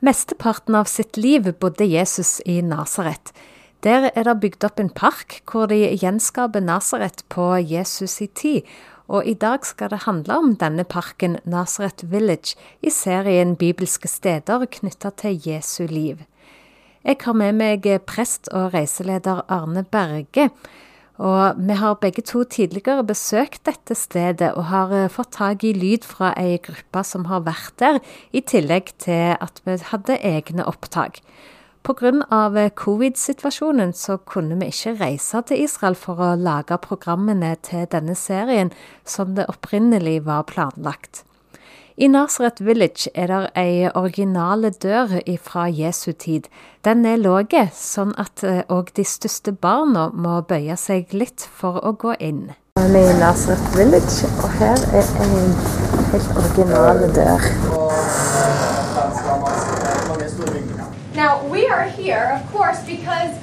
Mesteparten av sitt liv bodde Jesus i Nasaret. Der er det bygd opp en park hvor de gjenskaper Nasaret på Jesus i tid. Og i dag skal det handle om denne parken, Nasaret Village, i serien Bibelske steder knytta til Jesu liv. Jeg har med meg prest og reiseleder Arne Berge. Og vi har begge to tidligere besøkt dette stedet og har eh, fått tak i lyd fra ei gruppe som har vært der, i tillegg til at vi hadde egne opptak. Pga. Eh, covid-situasjonen så kunne vi ikke reise til Israel for å lage programmene til denne serien som det opprinnelig var planlagt. I Nasaret Village er det ei originale dør fra Jesu tid. Den er lav, sånn at òg eh, de største barna må bøye seg litt for å gå inn. Vi er i Nasaret Village, og her er en helt original dør. Now, we are here, of course, because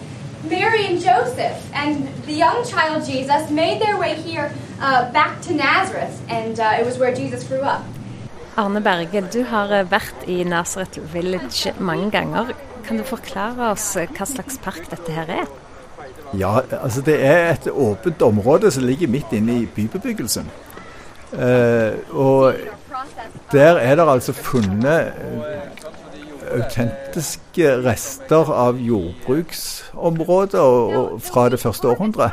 Mary and Joseph and the young child Jesus made their way here uh, back to Nazareth, and uh, it was where Jesus grew up. Arne Berge, du har eh, vært i Nazareth Village mange ganger. Kan du forklare oss eh, hva slags park dette her er? Ja, altså det er et åpent område som ligger midt inne i bybebyggelsen. Eh, og der er det altså funnet eh, autentiske rester av jordbruksområder fra det første århundret.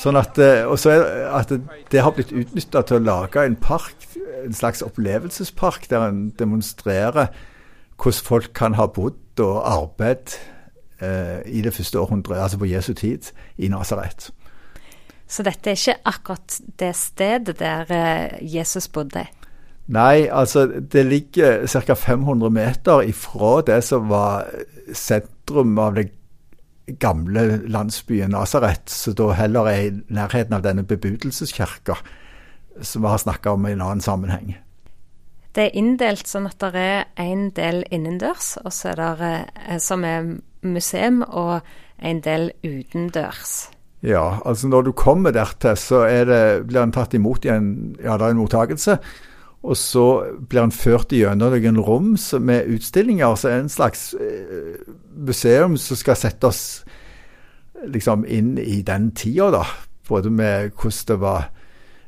Sånn at, og så at det har blitt utnytta til å lage en park en slags opplevelsespark der en demonstrerer hvordan folk kan ha bodd og arbeidet eh, i det første århundret, altså på Jesu tid, i Nasaret. Så dette er ikke akkurat det stedet der eh, Jesus bodde? Nei, altså det ligger ca. 500 meter ifra det som var sentrum av det gamle landsbyen Nasaret, så da heller er i nærheten av denne bebudelseskirka som vi har snakka om i en annen sammenheng. Det er inndelt sånn at det er en del innendørs, er det eh, som er museum, og en del utendørs. Ja, altså når du kommer dertil, så det, blir en tatt imot i en, ja, det er en mottakelse. Og så blir han ført gjennom noen rom med utstillinger. Så er en slags eh, museum som skal sette oss liksom inn i den tida, da. Både med hvordan det var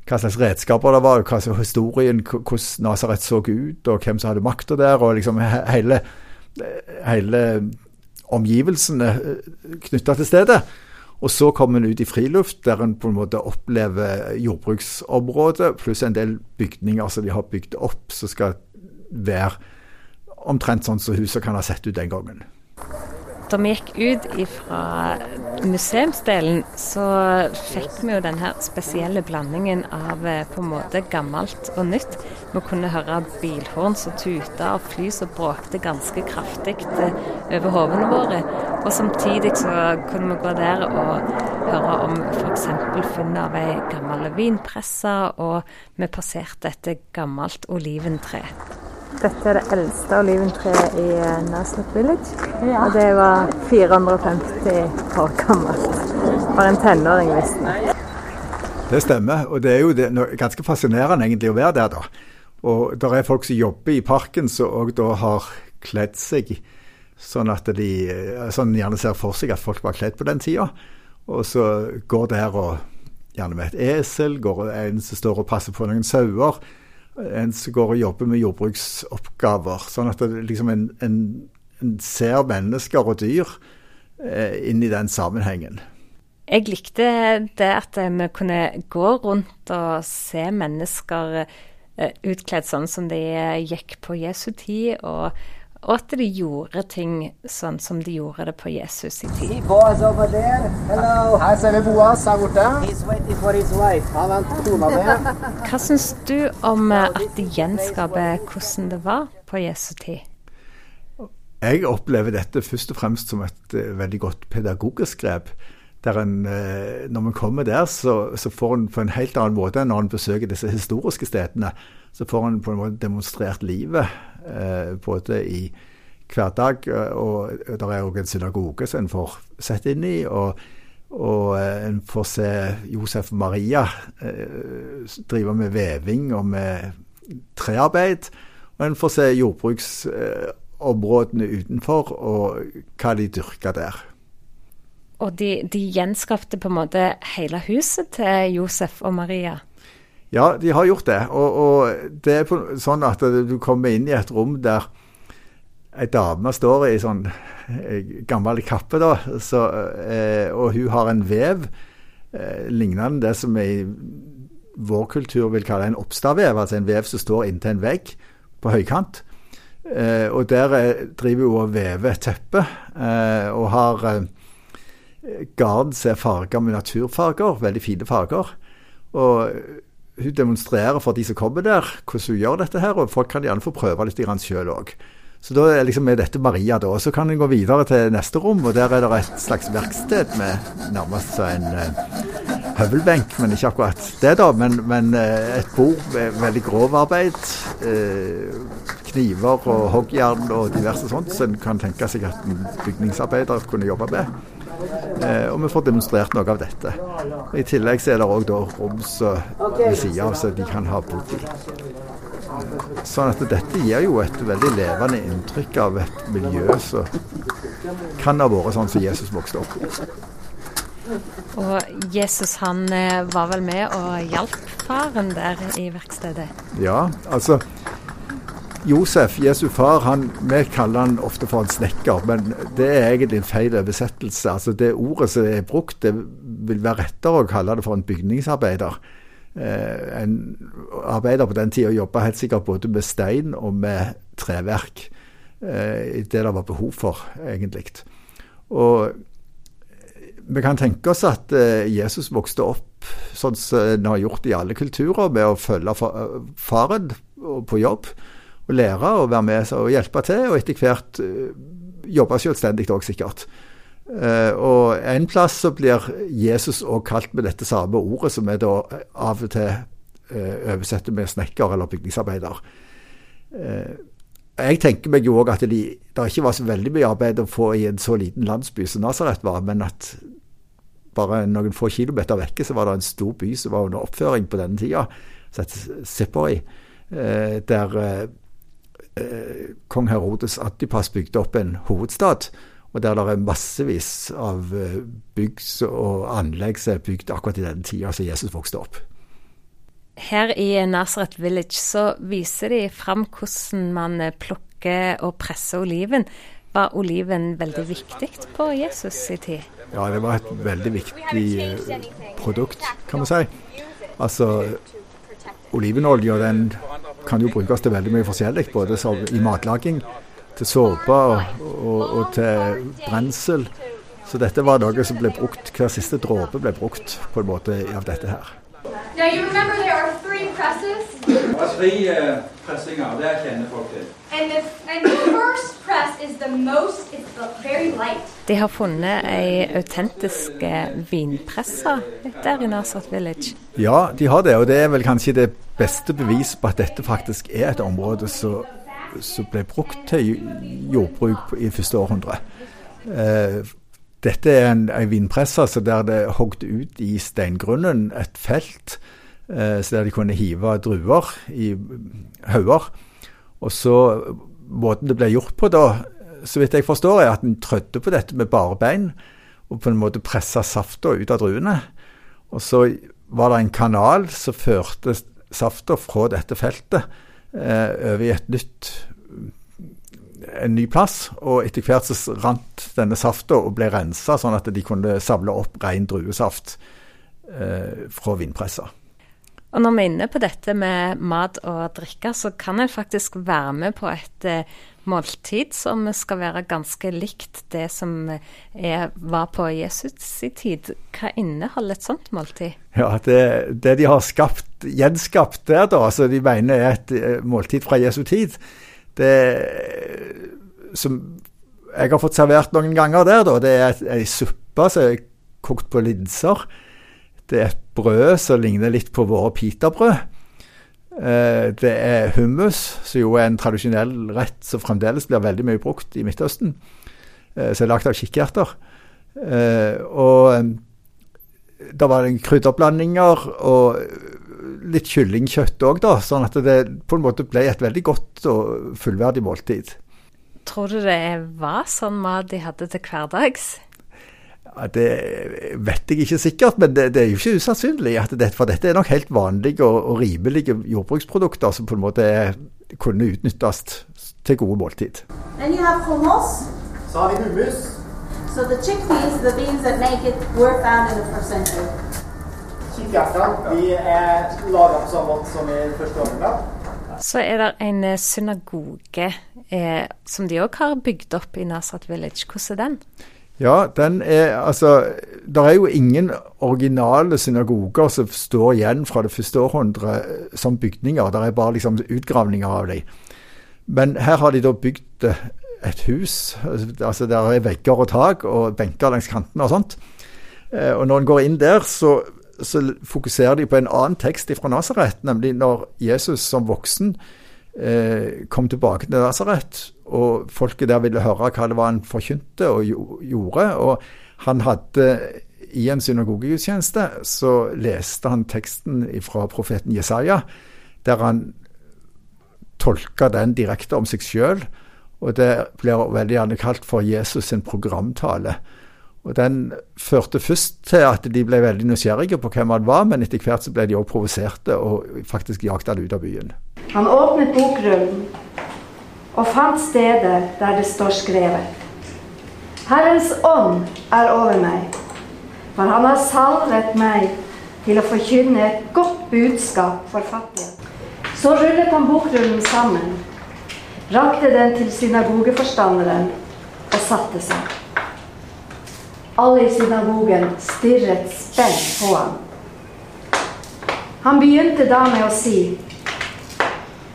hva slags redskaper det var, hva slags historien, hvordan Nasaret så ut, og hvem som hadde makta der, og liksom hele, hele omgivelsene eh, knytta til stedet. Og så kommer en ut i friluft, der en på en måte opplever jordbruksområdet, pluss en del bygninger som de har bygd opp, som skal være omtrent sånn som huset kan ha sett ut den gangen. Da vi gikk ut fra museumsdelen, så fikk vi jo denne spesielle blandingen av eh, på en måte gammelt og nytt. Vi kunne høre bilhorn som tuta og fly som bråkte ganske kraftig eh, over hodene våre. Og samtidig så kunne vi gå der og høre om f.eks. funnet av ei gammel vinpresse, og vi passerte et gammelt oliventre. Dette er det eldste oliventreet i eh, Village. Ja. Og det var 450 år gammelt. Bare en tenåring, visstnok. Det stemmer. Og det er jo det, ganske fascinerende egentlig å være der, da. Og det er folk som jobber i parken som òg da har kledd seg sånn at de eh, sånn gjerne ser for seg at folk var kledd på den tida. Og så går der og gjerne med et esel, går en som står og passer på noen sauer en som går og jobber med jordbruksoppgaver. Sånn at det, liksom en, en, en, ser mennesker og dyr eh, inn i den sammenhengen. Jeg likte det at vi kunne gå rundt og se mennesker eh, utkledd sånn som de gikk på Jesu tid, og og at de gjorde ting sånn som de gjorde det på Jesus i tid. Her ser vi Boas her borte. Han venter kona med. Hva syns du om eh, at de gjenskaper hvordan det var på Jesu tid? Jeg opplever dette først og fremst som et uh, veldig godt pedagogisk grep. Der en, uh, når man kommer der, så, så får en på en helt annen måte enn når en besøker disse historiske stedene, så får en på en måte demonstrert livet Eh, både i hverdag, eh, og det er òg en synagoge som en får sett inn i. og og eh, en får se Josef Maria eh, drive med veving og med trearbeid. Og en får se jordbruksområdene utenfor, og hva de dyrker der. Og de, de gjenskapte på en måte hele huset til Josef og Maria? Ja, de har gjort det. Og, og det er på, sånn at du kommer inn i et rom der ei dame står i sånn eh, gammel kappe, da, så, eh, og hun har en vev eh, lignende det som i vår kultur vil kalle en oppstavvev, altså en vev som står inntil en vegg på høykant. Eh, og der eh, driver hun og vever et teppe, eh, og har garn som er farga med naturfarger, veldig fine farger. Og hun demonstrerer for de som kommer der, hvordan hun gjør dette her, og folk kan gjerne få prøve litt sjøl òg. Så da er liksom med dette Maria, da. Så kan en gå videre til neste rom, og der er det et slags verksted med nærmest en uh, høvelbenk, men ikke akkurat det, da. Men, men uh, et bord med veldig grov arbeid. Uh, kniver og hoggjern og diverse sånt som en kan tenke seg at en bygningsarbeider kunne jobbe med. Eh, og vi får demonstrert noe av dette. I tillegg så er det òg rom ved sida av som de kan ha bodd i. Sånn at dette gir jo et veldig levende inntrykk av et miljø som kan ha vært sånn som Jesus vokste opp i. Og Jesus han eh, var vel med og hjalp faren der i verkstedet? Ja, altså Josef, Jesu far, han, vi kaller han ofte for en snekker, men det er egentlig en feil oversettelse. Altså Det ordet som er brukt, det vil være rettere å kalle det for en bygningsarbeider. Eh, en arbeider på den tida jobba helt sikkert både med stein og med treverk. Eh, det det var behov for, egentlig. Og vi kan tenke oss at eh, Jesus vokste opp sånn som han har gjort i alle kulturer, med å følge faren på jobb å lære og være med og hjelpe til, og etter hvert uh, jobbe selvstendig òg, sikkert. Uh, og en plass så blir Jesus òg kalt med dette samme ordet, som vi da av og til oversetter med snekker eller bygningsarbeider. Jeg tenker meg jo òg at det ikke var så veldig mye arbeid å få i en så liten landsby som Nasaret var, men at bare noen få kilometer vekke så var det en stor by som var under oppføring på denne tida, som het Sippori, der eh, kong Herodes Antipas bygde opp en hovedstad. Og der det er massevis av eh, bygg og anlegg som er bygd akkurat i den tida som Jesus vokste opp. Her i Nazareth Village så viser de fram hvordan man plukker og presser oliven. Var oliven veldig viktig på Jesus i tid? Ja, det var et veldig viktig eh, produkt, kan man si. Altså, olivenolje den kan jo brukes til veldig mye forskjellig. Både i matlaging, til såpe og, og, og, til brensel. Så dette var noe som ble brukt, hver siste dråpe ble brukt på en måte av dette her. Now you remember there are three presses. Tre uh, pressinger, det kjenner folk til. And the, and the first press is the most, it's very light. De har funnet ei autentisk eh, vinpresse der i Nasat Village. Ja, de har det, og det er vel kanskje det beste beviset på at dette faktisk er et område som, ble brukt til jordbruk i første århundre. Eh, dette er en, en vinpresse altså der det er hogd ut i steingrunnen et felt, eh, så der de kunne hive druer i hauger. Og så Måten det ble gjort på da, så vidt jeg forstår, er at en trødde på dette med bare bein, og på en måte pressa safta ut av druene. Og så var det en kanal som førte safta fra dette feltet eh, over i et nytt en ny plass. Og etter hvert så rant denne safta og ble rensa, sånn at de kunne samle opp ren druesaft eh, fra vindpressa. Og når vi er inne på dette med mat og drikke, så kan en faktisk være med på et eh, måltid som skal være ganske likt det som er, var på Jesus i tid. Hva inneholder et sånt måltid? Ja, det, det de har skapt, gjenskapt der, da, som de mener er et eh, måltid fra Jesu tid, det som jeg har fått servert noen ganger der, da, det er ei suppe som er kokt på linser. Det er et brød som ligner litt på våre pitabrød. Eh, det er hummus, som jo er en tradisjonell rett som fremdeles blir veldig mye brukt i Midtøsten. Eh, som er lagd av kikkerter. Eh, og da var det krydderblandinger og litt kyllingkjøtt òg, da. Sånn at det på en måte ble et veldig godt og fullverdig måltid. Tror du det var sånn mat de hadde til hverdags? Det vet jeg ikke sikkert, men det, det er jo ikke usannsynlig. Det, for dette er nok helt vanlige og, og rimelige jordbruksprodukter som på en måte kunne utnyttes til gode måltid. Then you have hummus. Så har vi hummus. So the chickpeas, the beans that make it, were found in the first century. De er laga på samme måte som i første omgang. Så er det en eh, synagoge eh, som de òg har bygd opp i Nazareth Village. Hvordan er den? Ja, den er altså Det er jo ingen originale synagoger som står igjen fra det første århundret som bygninger. Det er bare liksom utgravninger av dem. Men her har de da bygd eh, et hus. altså Der er vegger og tak og benker langs kantene og sånt. Eh, og når en går inn der, så, så fokuserer de på en annen tekst fra Nasaret, nemlig når Jesus som voksen kom tilbake til Nasaret, og folket der ville høre hva det var han forkynte og gjorde. Og han hadde i en synagogegudstjeneste så leste han teksten fra profeten Jesaja, der han tolka den direkte om seg sjøl. Og det blir veldig gjerne kalt for Jesus sin programtale. Og Den førte først til at de ble veldig nysgjerrige på hvem han var, men etter hvert så ble de også provoserte og faktisk jakta han ut av byen. Han åpnet bokrullen og fant stedet der det står skrevet. Herrens ånd er over meg, for han har salvet meg til å forkynne et godt budskap for fattige. Så rullet han bokrullen sammen, rakte den til synagogeforstanderen og satte seg. Alle i synagogen stirret spent på ham. Han begynte da med å si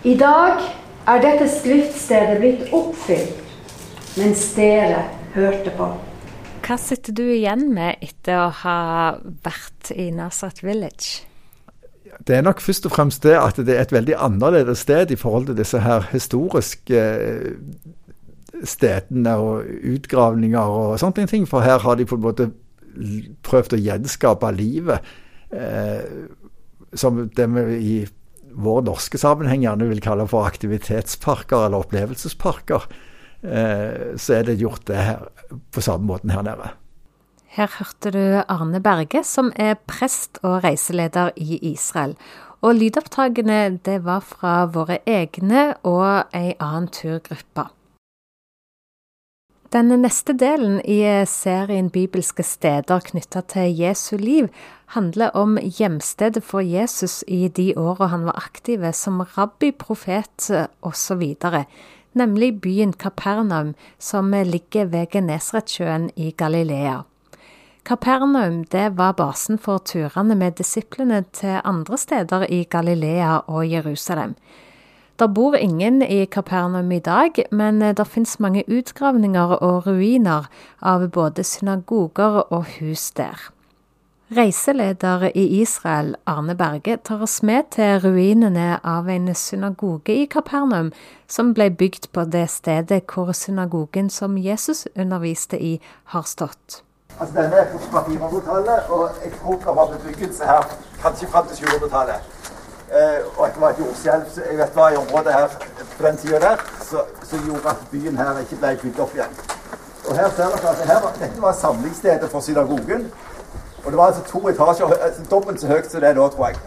I dag er dette skriftstedet blitt oppfylt, mens dere hørte på. Hva sitter du igjen med etter å ha vært i Nasrat Village? Det er nok først og fremst det at det er et veldig annerledes sted i forhold til disse her historiske eh, stedene og utgravninger og sånne ting. For her har de på en måte prøvd å gjenskape livet. Eh, som det vi i vår norske sammenheng gjerne vil kalle for aktivitetsparker eller opplevelsesparker. Eh, så er det gjort det her på samme måten her nede. Her hørte du Arne Berge, som er prest og reiseleder i Israel. Og lydopptakene det var fra våre egne og ei annen turgruppe. Den neste delen i serien Bibelske steder knytta til Jesu liv handler om hjemstedet for Jesus i de åra han var aktiv som rabbi, profet osv., nemlig byen Kapernaum, som ligger ved Genesaretsjøen i Galilea. Kapernaum det var basen for turene med disiplene til andre steder i Galilea og Jerusalem. Det bor ingen i Kapernaum i dag, men det finnes mange utgravninger og ruiner av både synagoger og hus der. Reiseleder i Israel, Arne Berge, tar oss med til ruinene av en synagoge i Kapernaum, som ble bygd på det stedet hvor synagogen som Jesus underviste i, har stått. Altså Denne er fra 400-tallet, og jeg tror det var bebyggelse her kanskje fram til 700-tallet. Eh, og det var et jordskjelv jeg vet hva i området her på den tida der, som gjorde at byen her ikke ble bygd opp igjen. Og her ser dere at her, Dette var samlingsstedet for synagogen. Og det var altså to etasjer, altså dobbelt så høyt som det er nå, tror jeg.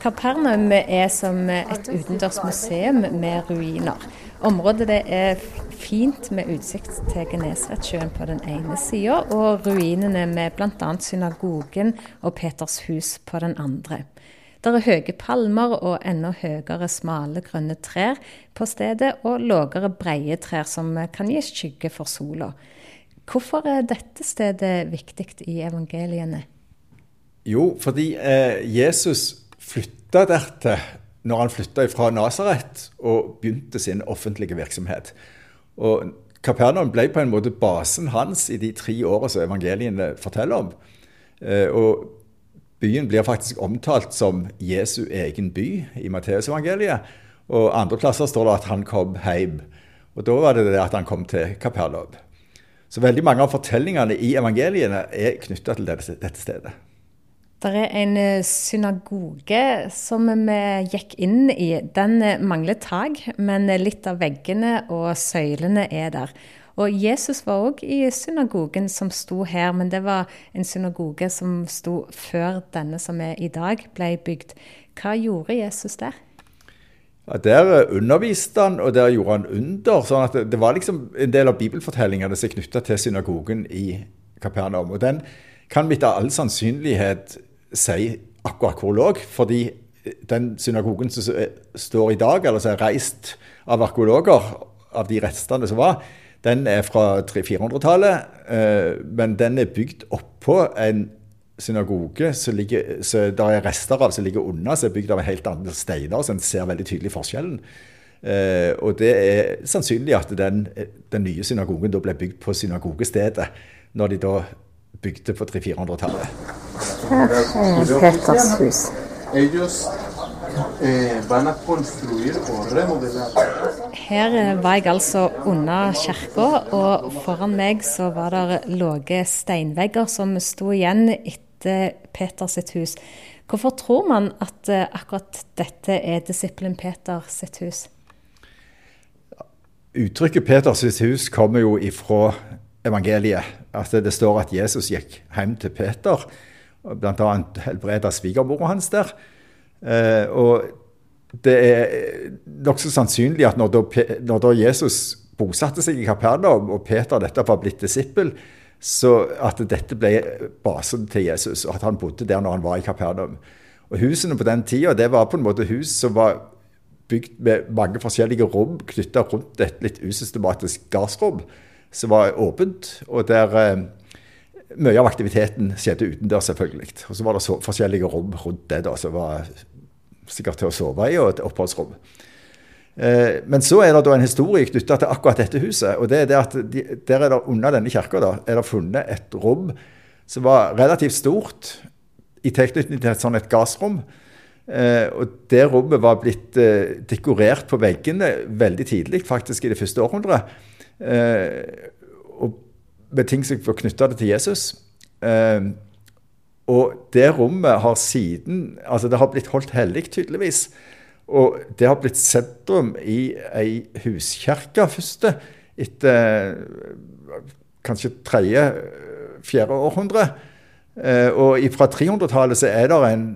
Kapernaum er som et utendørs museum med ruiner. Området det er fint med utsikt til Genesaretsjøen på den ene sida, og ruinene med bl.a. synagogen og Peters hus på den andre. Det er høye palmer og enda høyere smale grønne trær på stedet, og lavere breie trær som kan gi skygge for sola. Hvorfor er dette stedet viktig i evangeliene? Jo, fordi eh, Jesus flytta dertil når han flytta fra Nasaret og begynte sin offentlige virksomhet. Og Kapernaum ble på en måte basen hans i de tre åra som evangeliene forteller om. Eh, og byen blir faktisk omtalt som Jesu egen by i Matteusevangeliet. Og andre plasser står det at han kom hjem. Og da var det det at han kom til Kapernaum. Så veldig mange av fortellingene i evangeliene er knytta til dette stedet. Det er en eh, synagoge som vi gikk inn i. Den eh, mangler tak, men litt av veggene og søylene er der. Og Jesus var òg i synagogen som sto her, men det var en synagoge som sto før denne som er i dag, ble bygd. Hva gjorde Jesus der? Ja, Der eh, underviste han, og der gjorde han under. sånn at det, var liksom en del av bibelfortellingene som er knytta til synagogen i Kapernaum. Og den kan vi etter all sannsynlighet si akkurat hvor lå, fordi den synagogen som står i dag, eller som er reist av arkeologer, av de restene som var, den er fra 300-400-tallet, eh, men den er bygd oppå en synagoge som ligger, så der er rester av som ligger unna, som er bygd av helt andre steiner, så en ser veldig tydelig forskjellen. Eh, og det er sannsynlig at den, den nye synagogen da ble bygd på synagogestedet, når de da bygde på 300-400-tallet. Her er Peters hus. Ellos eh, van a construir o remodelar. Her var jeg altså under kirka, og foran meg så var det lave steinvegger som sto igjen etter Peters sitt hus. Hvorfor tror man at eh, akkurat dette er disippelen Peter sitt hus? Uttrykket Peters hus kommer jo ifra evangeliet. At det står at Jesus gikk hjem til Peter, bl.a. helbreda svigermora hans der. Eh, og det er nokså sannsynlig at når da, når da Jesus bosatte seg i Kapernaum, og Peter dette var blitt disippel, så at dette ble basen til Jesus, og at han bodde der når han var i Kapernaum. Og Husene på den tida det var på en måte hus som var bygd med mange forskjellige rom knytta rundt et litt usystematisk gardsrom, som var åpent, og der eh, mye av aktiviteten skjedde utendørs, selvfølgelig. Og så var det så, forskjellige rom rundt det da, som var sikkert til å sove i, og et oppholdsrom. Eh, men så er det da en historie knytta til akkurat dette huset. og det er det at de, der er det Under denne kirka er det funnet et rom som var relativt stort i tilknytning til et sånn et gassrom. Eh, og det rommet var blitt eh, dekorert på veggene veldig tidlig, faktisk i det første århundret. Med ting som var knytta til Jesus. Eh, og det rommet har siden Altså, det har blitt holdt hellig, tydeligvis. Og det har blitt sentrum i ei huskirke første, etter kanskje tredje, fjerde århundre. Eh, Og fra 300-tallet så er det en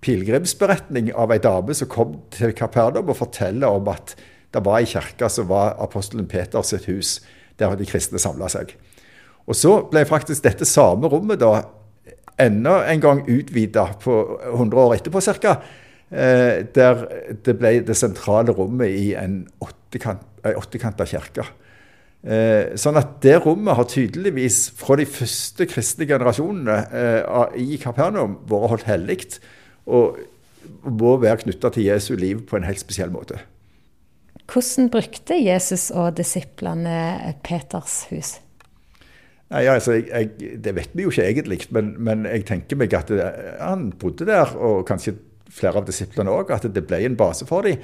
pilegrimsberetning av ei dame som kom til Kapernaum og forteller om at det var ei kirke som var apostelen Peters hus, der de kristne samla seg. Og så ble faktisk dette samme rommet da enda en gang utvida på 100 år etterpå ca. Eh, der det ble det sentrale rommet i en åttekanta kirke. Eh, sånn at det rommet har tydeligvis fra de første kristne generasjonene eh, i Kapernaum vært holdt hellig, og må være knytta til Jesu liv på en helt spesiell måte. Hvordan brukte Jesus og disiplene Peters hus? Nei, altså, jeg, jeg, Det vet vi jo ikke egentlig, men, men jeg tenker meg at det, han bodde der, og kanskje flere av disiplene òg, at det ble en base for dem.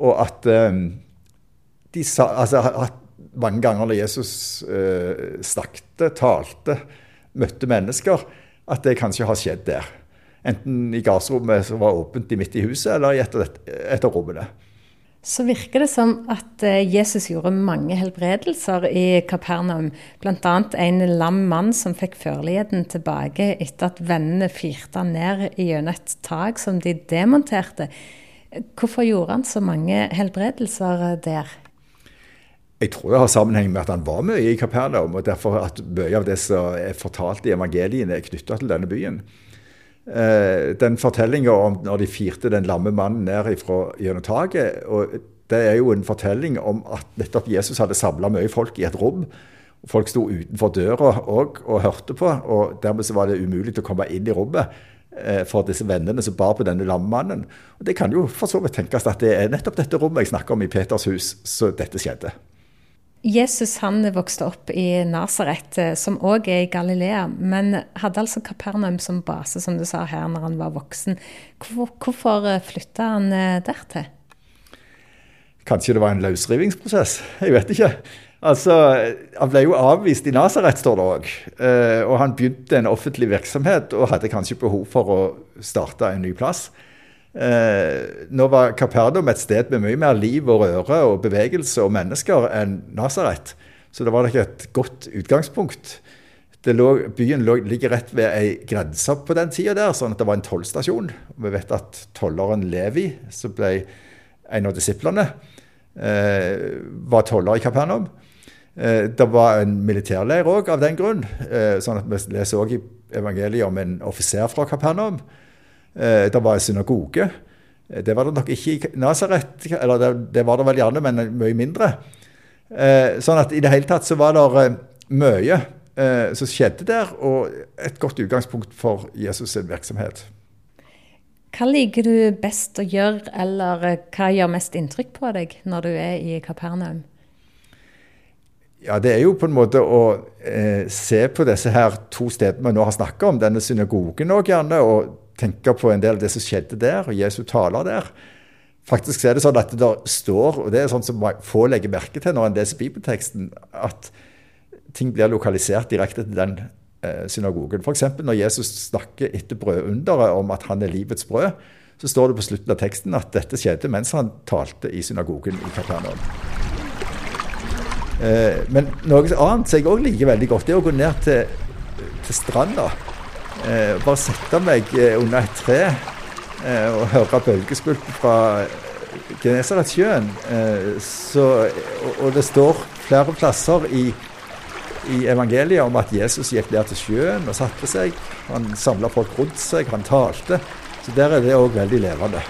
Og at um, de sa altså, at mange ganger når Jesus uh, snakket, talte, møtte mennesker, at det kanskje har skjedd der. Enten i gardsrommet som var åpent midt i huset, eller i et av rommene. Så virker det som at eh, Jesus gjorde mange helbredelser i Kapernaum. Bl.a. en lam mann som fikk førligheten tilbake etter at vennene firte han ned gjennom et tak som de demonterte. Hvorfor gjorde han så mange helbredelser eh, der? Jeg tror det har sammenheng med at han var mye i Kapernaum, og derfor at mye av det som er fortalt i evangeliene, er knytta til denne byen. Eh, den fortellinga om når de firte den lamme mannen ned fra gjennom taket, og det er jo en fortelling om at nettopp Jesus hadde samla mye folk i et rom. Folk sto utenfor døra òg og hørte på, og dermed så var det umulig å komme inn i rommet eh, for disse vennene som bar på denne lamme mannen. Og Det kan jo for så vidt tenkes at det er nettopp dette rommet jeg snakker om i Peters hus, så dette skjedde. Jesus han vokste opp i Nasaret, eh, som òg er i Galilea, men hadde altså Kapernaum som base, som du sa her, når han var voksen. Hvorfor, hvorfor flytta han eh, dertil? Kanskje det var en løsrivingsprosess? Jeg vet ikke. Altså, Han ble jo avvist i Nasaret, står det òg. Eh, og han begynte en offentlig virksomhet og hadde kanskje behov for å starte en ny plass. Eh, nå var Kapernaum et sted med mye mer liv og røre og bevegelse og mennesker enn Nasaret. Så det var ikke et godt utgangspunkt. Lå, byen lå, ligger rett ved ei grense på den tida der, sånn at det var en tollstasjon. Vi vet at tolleren Levi, som ble en av disiplene, eh, var toller i Kapernaum. Eh, det var en militærleir òg av den grunn. Eh, sånn at Vi leser òg i evangeliet om en offiser fra Kapernaum. Eh, det var en synagoge. Eh, det var det nok ikke i Nasaret, eller det, det, var det vel gjerne, men mye mindre. Eh, sånn at i det hele tatt så var det eh, mye som skjedde der, og et godt utgangspunkt for Jesus' sin virksomhet. Hva liker du best å gjøre, eller hva gjør mest inntrykk på deg når du er i Kapernaum? Ja, Det er jo på en måte å eh, se på disse her to stedene vi nå har snakka om, denne synagogen òg gjerne, og tenke på en del av det som skjedde der, og Jesu taler der. Faktisk er det sånn at det der står, og det er sånn som få legger merke til når en leser bibelteksten, at ting blir lokalisert direkte til den eh, synagogen. F.eks. når Jesus snakker etter brødunderet om at han er livets brød, så står det på slutten av teksten at dette skjedde mens han talte i synagogen i Kapernaum. Eh, men noe annet som jeg òg liker veldig godt, det er å gå ned til, til stranda. Eh, bare sette meg eh, under et tre og høre bølgeskvulp fra Genesaretsjøen. Og, det står flere plasser i, i evangeliet om at Jesus gikk ned til sjøen og satte seg. Han samla folk rundt seg, han talte. Så der er det òg veldig levende.